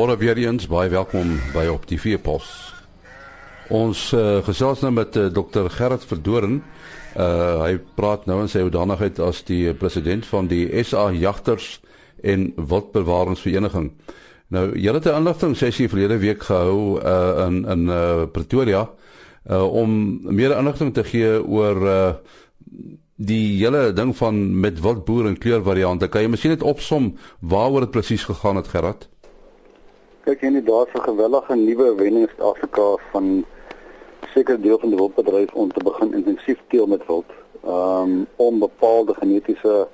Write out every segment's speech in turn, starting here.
Goeiemôre weer eens, baie welkom by op die Veepos. Ons uh, gesels nou met uh, eh, Dr Gerrit Verdoren. Uh hy praat nou in sy hoedanigheid as die president van die SA Jagters en Wildbewaringsvereniging. Nou, julle het 'n aanlagting sessie verlede week gehou uh in in uh Pretoria uh om meer aanlagting te gee oor uh die hele ding van met wildboer en kleurvariante. Kan jy miskien net opsom waaroor dit presies gegaan het, Gerard? Kyk, en daar's 'n gewellige nuwe wenning in Afrika van seker deel van die wildbedryf om te begin intensief teel met wild. Ehm um, om bepaalde genetiese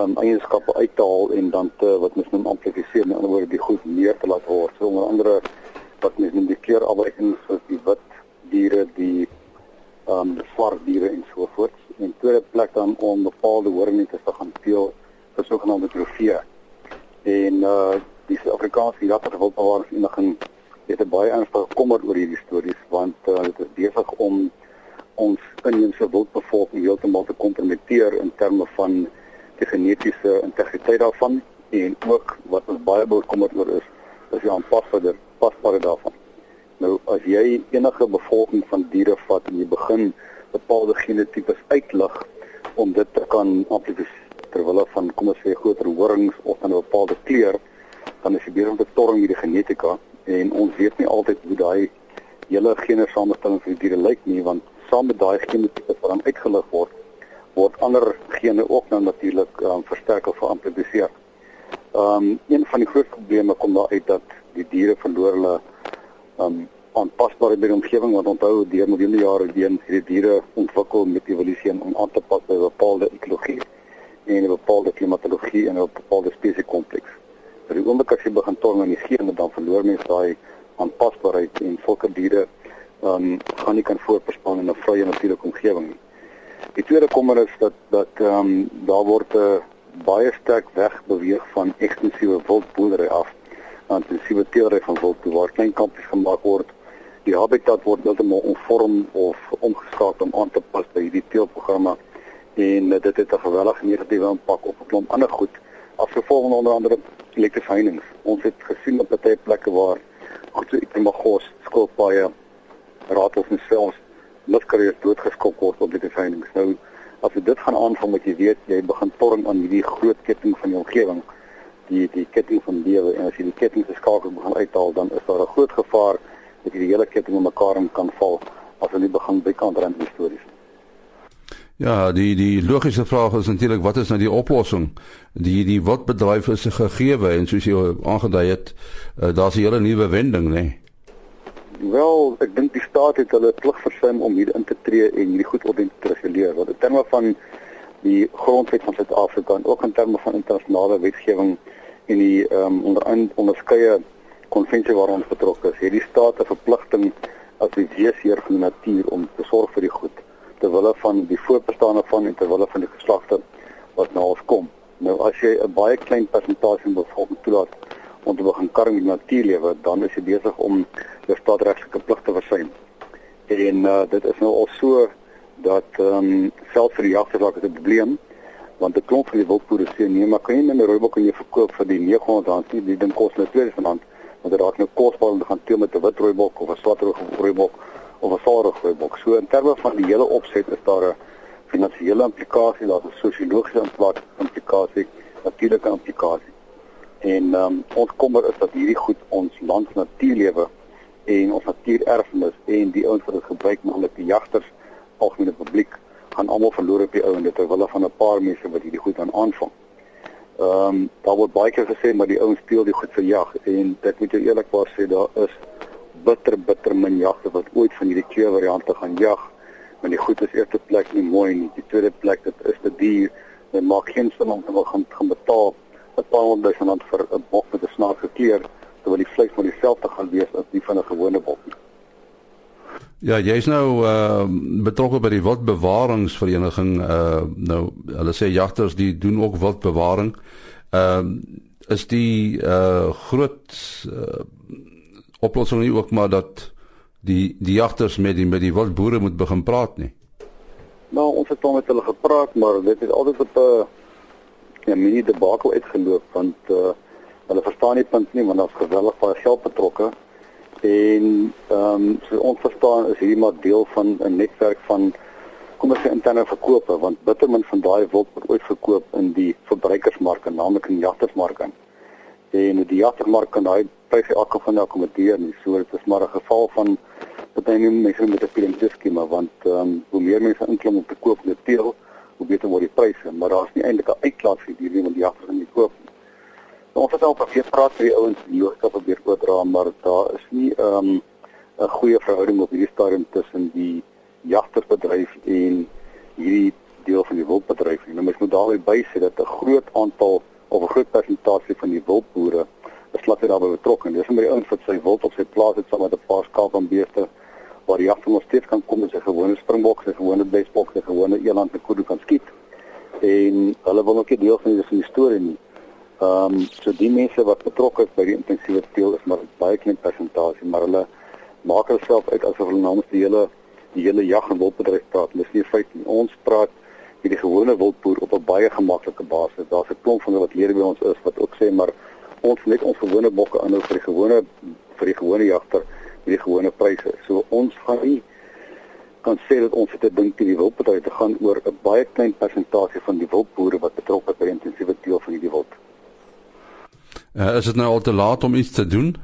um, eienskappe uit te haal en dan te wat mens noem amplifiseer, in ander woorde die goed meer te laat word. So onder andere wat mens noem die kleurafwykings soos die wit diere, die ehm um, swart diere en so voort. En tweede plek dan om bepaalde horingnetes te gaan teel vir sogenaamde trofee. En uh die Suid-Afrikaanse Jagterwildbewaringvereniging het baie ernstig kommer oor hierdie stories want uh, dit is besig om ons inheemse wildbevolking heeltemal te kompromiteer in terme van die genetiese integriteit daarvan en ook wat ons baie bekommerd oor is is die aanpasbare pasbare daarvan. Nou as jy enige bevolking van diere vat en jy begin bepaalde genotipes uitlig om dit te kan amplifiseer terwyl van kom ons sê groter horings of dan 'n bepaalde kleur dan is om te torring hierdie genetika en ons weet nie altyd hoe daai hele genesamestelling vir die diere lyk nie want saam met daai genotipe wat dan uitgelig word word ander gene ook nou natuurlik um, versterk of geamplifiseer. Ehm um, een van die groot probleme kom daar uit dat die diere verloor hulle ehm um, aanpasbare by die omgewing want onthou deur miljoene jare heen het die diere ontwikkel met evolusie om aan te pas by 'n bepaalde ekologie en 'n bepaalde klimatologie en 'n bepaalde spesiekompleks. By die oomblik as jy begin torm in die gene dan verloor mens daai aanpasbaarheid en sulke diere um, gaan nie kan voortbestaan in 'n vrye natuurlike omgewing nie. Die tweede kommer is dat dat ehm um, daar word 'n uh, baie sterk weg beweeg van ekstensiewe wildboerdery af na intensiewe teelery van wild waar klein kampies gemaak word. Die habitat word heeltemal omvorm of omgeskakel om aan te pas by hierdie teelprogramme en uh, dit het 'n geweldige negatiewe impak op 'n klomp ander goed afgevolg onder andere elektriese heininge. Ons het gesien op baie plekke waar goed so itemagos skilpaaie ratels en selfs lufkarriers doodgeskop word op die heininge. Nou as jy dit gaan aanvang met jy weet jy begin torring aan hierdie groot ketting van die omgewing die die ketting van lewe en as jy die ketting se skakel begin uithaal dan is daar 'n groot gevaar dat die hele ketting in mekaar kan val as nie begin bykant stories nie. Ja, die die logiese vraag is natuurlik wat is nou die oplossing? Die die wat bedryf is gegeewe en soos jy aangedui het, uh, daar's 'n hele nuwe wending, nê? Nee. Wel, ek dink die staat het hulle plig versuim om hier in te tree en hierdie goed ordentlik te reguleer. Want in terme van die grondwet van Suid-Afrika en ook in terme van internasionale wetgewing en die ehm um, onder onderskeie konvensie waaraan ons betrokke is, het die staat 'n verpligting as die weesheer van die natuur om te sorg vir die goed ter wille van die voorbestaande van en ter wille van die geslagte wat na ons kom. Nou as jy 'n baie klein persentasie bevolking toelaat om te begin karring met natuurlewe, dan is jy besig om jou staatsregtelike pligte te versuim. En uh, dit is nou al so dat ehm um, selfs vir die jagters raak dit 'n probleem want 'n klomp van die wildboere sê nee, maar kan jy net 'n rooibok in jou verkoop vir die 900 rand? Die ding kos net 2000 rand. Want dit raak nou kosbaar om te gaan teel met 'n wit rooibok of 'n swart rooibok of 'n vaardige boek. So in terme van die hele opset is daar 'n finansiële implikasie, daar's 'n sosiologiese implikasie, natuurlike implikasie. En um, ons kommer is dat hierdie goed ons land se natuurlewe en ons natuurerfenis en die ouens wat dit gebruik, naamlik die jagters, algemene publiek, gaan almal verloor op die ou en dit terwyl van 'n paar mense wat hierdie goed aan aanvang. Ehm um, daar word baie keer gesê maar die ouens speel die goed vir jag en dit moet jy eerlikwaar sê daar is bitter bitter min jagte wat ooit van hierdie twee variante gaan jag. Maar die goed is eerste plek nie mooi nie. Die tweede plek dit is te duur. Dit maak geen sin om te gaan gaan betaal 'n paar honderd rand vir 'n bok met 'n snaakse kleur terwyl die vleis maar dieselfde gaan wees as die van 'n gewone bok. Ja, jy's nou uh betrokke by die wildbewaringsvereniging uh nou hulle sê jagters die doen ook wildbewaring. Ehm uh, is die uh groot uh, oplossing nie ook maar dat die die jagters met die met die wildboere moet begin praat nie. Nou ons het al met hulle gepraat, maar dit het altyd op 'n 'n mini debakel uitgeloop want uh Hulle verstaan nie punt nie want daar's geweldig baie geld betrokke en ehm um, so ons verstaan is hier maar deel van 'n netwerk van kom ons sê interne verkope want bittermin van daai wild word ooit verkoop in die verbruikersmark, naamlik in jagtersmark. En die jagtersmark kan daai pryse elke van akkommodeer nie. So dit is maar 'n geval van wat hy noem mense met 'n piramide skema want ehm um, hoe meer mense inklim om te koop met teel, hoe beter word die pryse, maar daar's nie eintlik 'n uitklaas vir hierdie want die jagters gaan nie koop. Nou, ons het al probeer praat met die ouens die hoogte probeer oordra, maar daar is nie ehm um, 'n goeie verhouding op hierdie stadium tussen die jagtersbedryf en hierdie deel van die wildbedryf. Nou mens moet daarby bysê dat 'n groot aantal of 'n groot persentasie van die wildboere laat dit daarbey betrokke. Dis omdat die ouens wat sy wild op sy plaas het saam met 'n paar skaap en beeste waar die jagter nog steeds kan kom met sy gewone springbok, sy gewone besbok, sy gewone eland en kudu kan skiet. En hulle wil ook nie deel van die storie nie. Ehm um, so die mense wat betrokke is by die intensiewe teel is maar baie klein persentasie, maar hulle maak hulle self uit asof hulle namens die hele die hele jag en wildbedryf praat. Dis nie feit nie. Ons praat met die gewone wildboer op 'n baie gemaklike basis. Daar's 'n klomp van hulle wat lede by ons is wat ook sê maar ons net ons gewone bokke aanhou vir die gewone vir die gewone jagter met die gewone pryse. So ons gaan nie kan sê dat ons dit dink die wildbedryf te gaan oor 'n baie klein persentasie van die wildboere wat betrokke by intensiewe teel van hierdie wild. Uh, is dit nou al te laat om iets te doen?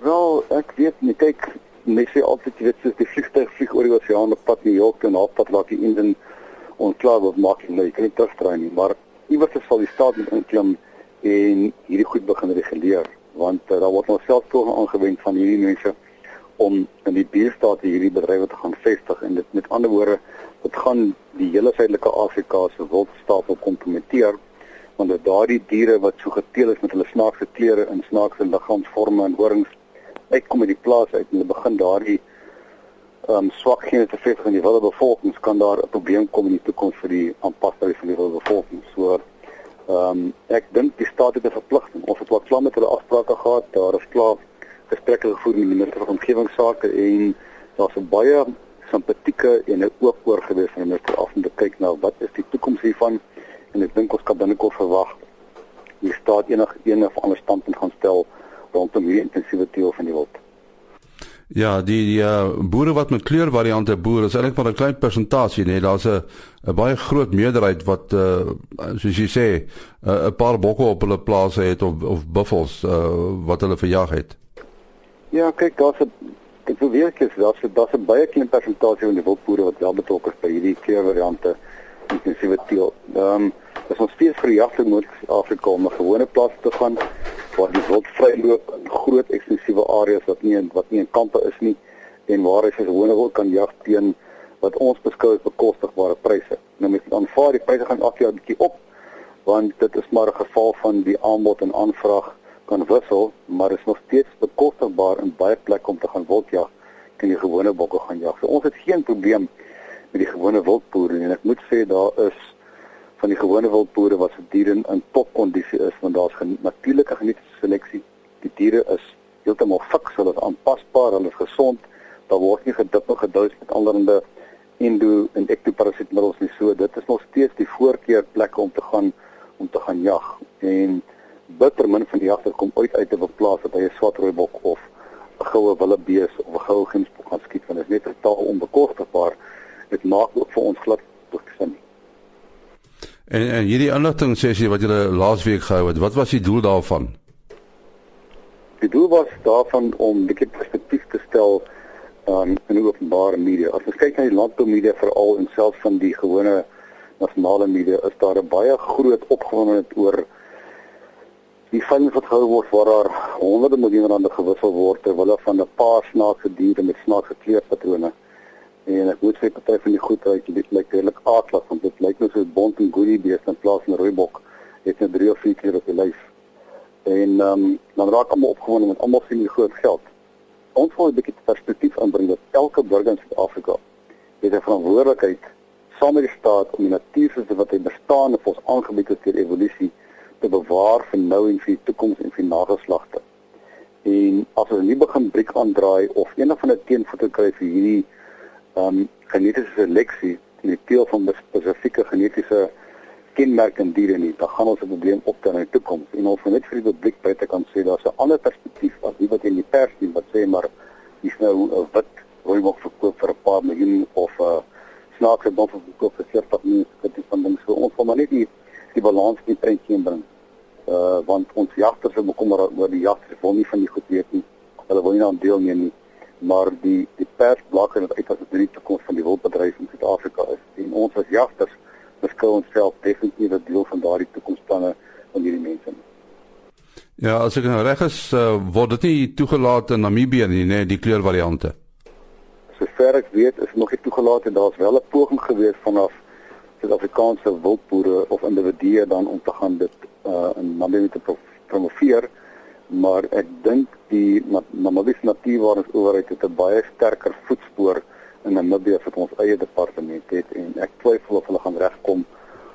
Wel, ek weet nie. Kyk, mense sê altyd jy weet soos die vliegtuig vlieg oor die oseaan op pad New York en op pad laat die Indian onklaar word maak nou jy kan nie terugdraai nie maar iewers sal die staat moet inklim en hierdie goed begin reguleer want uh, daar word nou self toe aangewend van hierdie mense om in die buurstate hierdie bedrywe te gaan vestig en dit met ander woorde dit gaan die hele suidelike Afrika se wildstapel kompromiteer want dat daardie diere wat so geteel is met hulle snaakse kleure en snaakse liggaamsvorme en horings uitkom uit die plaas uit en begin daardie ehm um, swak gene te vestig in die wilde bevolking, kan daar 'n probleem kom in die toekoms vir die aanpasbaarheid van die wilde bevolking. Ehm um, ek dink die staat het 'n verpligting. Ons het wat klaar met hulle afsprake gehad. Daar is klaar gesprekke gevoer met die minister van omgewingsake en daar's 'n baie simpatieke en 'n oop oor gewees van die minister af om te kyk na wat is die toekoms hiervan en ek dink ons kan binnekort verwag die staat enige een of ander standpunt gaan stel rondom hierdie intensiewe teel van die wild. Ja, die die uh, boere wat met kleurvariante boer is eintlik maar 'n klein persentasie, nee, daar's 'n 'n baie groot meerderheid wat uh soos jy sê, 'n uh, paar bokke op hulle plase het of of buffels uh wat hulle verjag het. Ja, kyk, daar's 'n ek wil weer sê daar's daar's 'n baie klein persentasie van die wildboere wat wel betrokke is by hierdie kleurvariante intensiewe teel. Ehm um, is ons steeds vir jagte moet Afrika om 'n gewone plaas te gaan waar die wild vryloop in groot eksklusiewe areas wat nie wat nie in kampe is nie en waar hy sy gewone wild kan jag teen wat ons beskou as bekostigbare pryse. Nou met aanvaar die pryse gaan afjaar bietjie op want dit is maar 'n geval van die aanbod en aanvraag kan wissel, maar is nog steeds bekostigbaar in baie plekke om te gaan wildjag kan jy gewone bokke gaan jag. So ons het geen probleem met die gewone wildboere en ek moet sê daar is van die gewone wildboere wat se diere in topkondisie is want daar's gen natuurlike genetiese seleksie. Die diere is heeltemal fiks, hulle is aanpasbaar, hulle is gesond. Daar word nie gedip en gedous met allerlei endo en ektoparasietmiddels nie. So dit is nog steeds die voorkeur plekke om te gaan om te gaan jag. En bitter min van die jagters kom ooit uit te beplaas dat hy 'n swart rooi bok of 'n goue willebees of 'n goue gemsbok gaan skiet want dit is net totaal onbekostigbaar. Dit maak ook vir ons glad begin. En en hierdie inligting sessie wat julle laasweek gehou het, wat was die doel daarvan? Die doel was daarvan om 'n bietjie perspektief te stel um, in openbare media. As ons kyk na die landboumedia veral en selfs van die gewone nasionale media, is daar 'n baie groot opgewondenheid oor die veiling wat gehou word waar daar honderde miljoene rande gewissel word terwyl van 'n paar snaakse diere met snaakse kleurpatrone En ek moet sê party van die goed uit lyk redelik aardig want dit lyk net soos bont en goeie beeste in plaas van rooibok. Het net drie of vier keer op die lyf. En ehm um, dan raak almal opgewonde met almal sien die groot geld. Ons wil 'n bietjie perspektief aanbring dat elke burger in Suid-Afrika het 'n verantwoordelikheid saam met die staat om die natuur soos wat hy bestaan en ons aangebied het deur evolusie te bewaar vir nou en vir die toekoms en vir nageslagte. En as ons nie begin briek aandraai of eendag van 'n teenvoete kry vir hierdie um, genetiese seleksie die teel van spesifieke genetiese kenmerkende diere nie, dan gaan ons 'n probleem optel in die toekoms. En ons moet net vir die publiek buite kan sê daar's 'n ander perspektief as die wat in die pers sien wat sê maar hier's nou 'n wit rooi mok verkoop vir 'n paar miljoen of 'n uh, snaakse bof verkoop vir 40 miljoen. Dit is van dinge so ons wil maar net die die balans in prentjie inbring. Uh want ons jagters is bekommer oor die jagters wil nie van die goed weet nie. Hulle wil nie aan deelneem nie maar die die pers blaker dit uit as dit die toekoms van die wildbedryf in Suid-Afrika is en ons as jagters beskou onsself definitief as deel van daardie toekomsplanne van hierdie mense. Ja, as ek nou reg is, uh, word dit nie toegelaat in Namibië nie, nee, die kleurvariante. Sover ek weet, is nog nie toegelaat en daar's wel 'n poging gewees vanaf Suid-Afrikaanse wildboere of individue dan om te gaan dit uh, in Namibië te promoveer maar ek dink die Namibiese Natuurwaardesowerheid het 'n baie sterker voetspoor in Namibië vir ons eie departement het en ek twyfel of hulle gaan regkom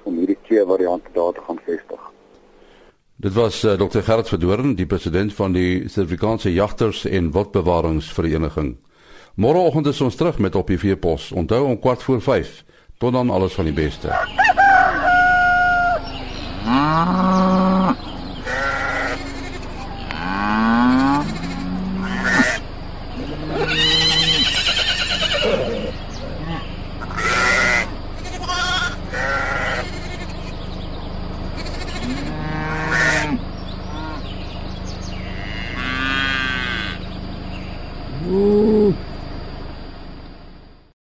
om hierdie twee variante daar te gaan vestig. Dit was uh, Dr. Gerard Verdoorn, die president van die Suid-Afrikaanse Jagters en Wildbewaringsvereniging. Môreoggend is ons terug met op die veepos. Onthou om kwart voor 5. Tot dan alles van die beste. Ah.